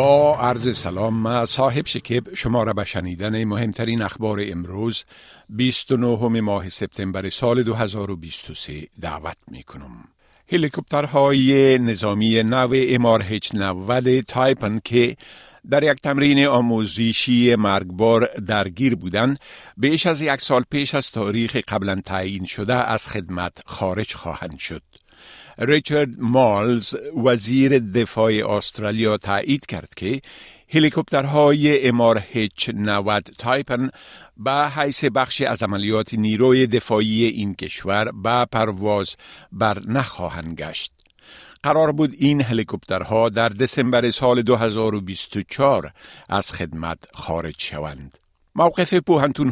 با عرض سلام ما صاحب شکیب شما را به شنیدن مهمترین اخبار امروز 29 ماه سپتامبر سال 2023 دعوت می کنم. هلیکوپترهای نظامی نو امار هیچ 90 تایپن که در یک تمرین آموزشی مرگبار درگیر بودند بیش از یک سال پیش از تاریخ قبلا تعیین شده از خدمت خارج خواهند شد. ریچارد مالز وزیر دفاع استرالیا تایید کرد که هلیکوپترهای امار هیچ 90 تایپن به حیث بخش از عملیات نیروی دفاعی این کشور به پرواز بر نخواهند گشت. قرار بود این هلیکوپترها در دسامبر سال 2024 از خدمت خارج شوند. موقف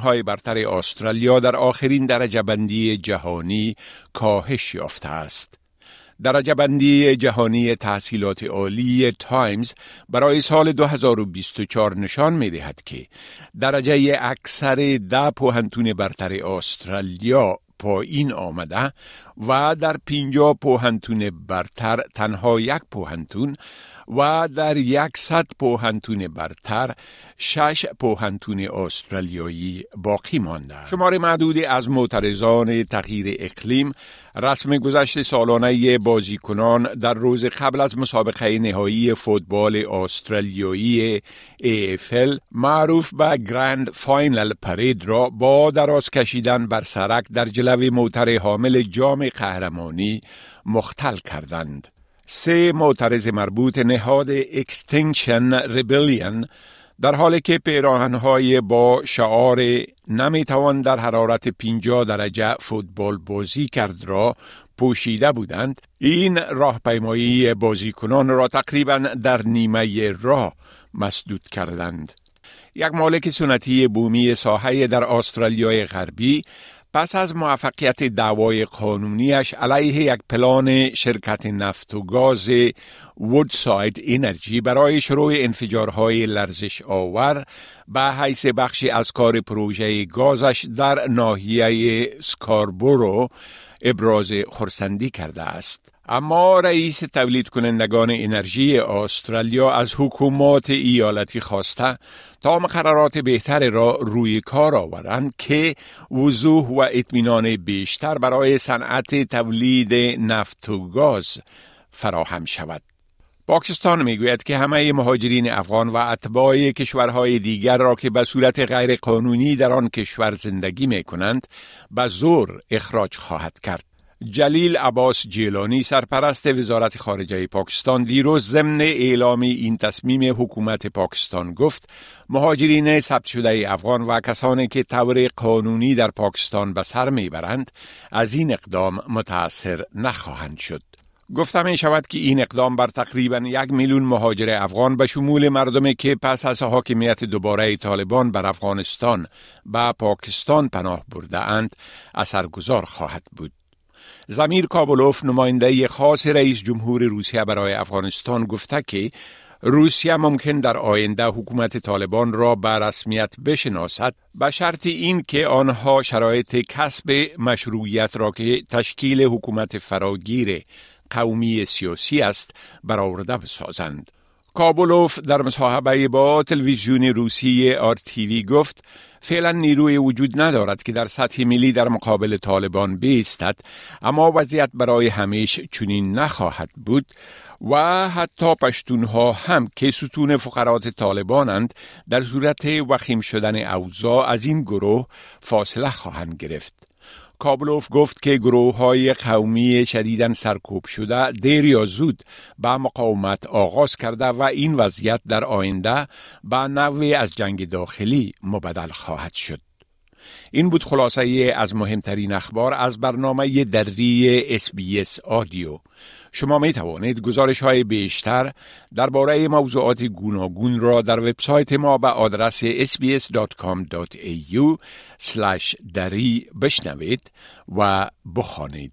های برتر استرالیا در آخرین درجه بندی جهانی کاهش یافته است. درجه بندی جهانی تحصیلات عالی تایمز برای سال 2024 نشان می دهد که درجه اکثر ده پوهنتون برتر استرالیا پایین آمده و در پینجا پوهنتون برتر تنها یک پوهنتون و در یکصد پوهنتون برتر شش پوهنتون استرالیایی باقی مانده. شمار معدودی از معترضان تغییر اقلیم رسم گذشت سالانه بازیکنان در روز قبل از مسابقه نهایی فوتبال استرالیایی AFL معروف به Grand Final Parade را با دراز کشیدن بر سرک در جلو موتر حامل جام قهرمانی مختل کردند. سه معترض مربوط نهاد Extinction Rebellion در حالی که پیراهنهای با شعار نمی‌توان در حرارت 50 درجه فوتبال بازی کرد را پوشیده بودند این راهپیمایی بازیکنان را تقریبا در نیمه راه مسدود کردند. یک مالک سنتی بومی ساحه در استرالیای غربی پس از موفقیت دعوای قانونیش علیه یک پلان شرکت نفت و گاز وودساید انرژی برای شروع انفجارهای لرزش آور به حیث بخشی از کار پروژه گازش در ناحیه سکاربورو ابراز خرسندی کرده است. اما رئیس تولید کنندگان انرژی استرالیا از حکومات ایالتی خواسته تا مقررات بهتر را روی کار آورند که وضوح و اطمینان بیشتر برای صنعت تولید نفت و گاز فراهم شود. پاکستان می‌گوید که همه مهاجرین افغان و اتباع کشورهای دیگر را که به صورت غیر قانونی در آن کشور زندگی می کنند به زور اخراج خواهد کرد. جلیل عباس جیلانی سرپرست وزارت خارجه پاکستان دیروز ضمن اعلام این تصمیم حکومت پاکستان گفت مهاجرین ثبت شده افغان و کسانی که طور قانونی در پاکستان به سر می‌برند از این اقدام متاثر نخواهند شد. گفته می شود که این اقدام بر تقریبا یک میلیون مهاجر افغان به شمول مردمی که پس از حاکمیت دوباره طالبان بر افغانستان به پاکستان پناه برده اند اثرگذار خواهد بود. زمیر کابلوف نماینده خاص رئیس جمهور روسیه برای افغانستان گفته که روسیه ممکن در آینده حکومت طالبان را به رسمیت بشناسد به شرط این که آنها شرایط کسب مشروعیت را که تشکیل حکومت فراگیر قومی سیاسی است برآورده بسازند. کابلوف در مصاحبه با تلویزیون روسی آر تیوی گفت فعلا نیروی وجود ندارد که در سطح ملی در مقابل طالبان بیستد اما وضعیت برای همیش چنین نخواهد بود و حتی پشتونها هم که ستون فقرات طالبانند در صورت وخیم شدن اوضاع از این گروه فاصله خواهند گرفت. کابلوف گفت که گروه های قومی شدیداً سرکوب شده دیر یا زود به مقاومت آغاز کرده و این وضعیت در آینده به نوعی از جنگ داخلی مبدل خواهد شد. این بود خلاصه از مهمترین اخبار از برنامه دری SBS Audio. شما می توانید گزارش های بیشتر درباره موضوعات گوناگون را در وبسایت ما به آدرس sbs.com.au دری بشنوید و بخوانید.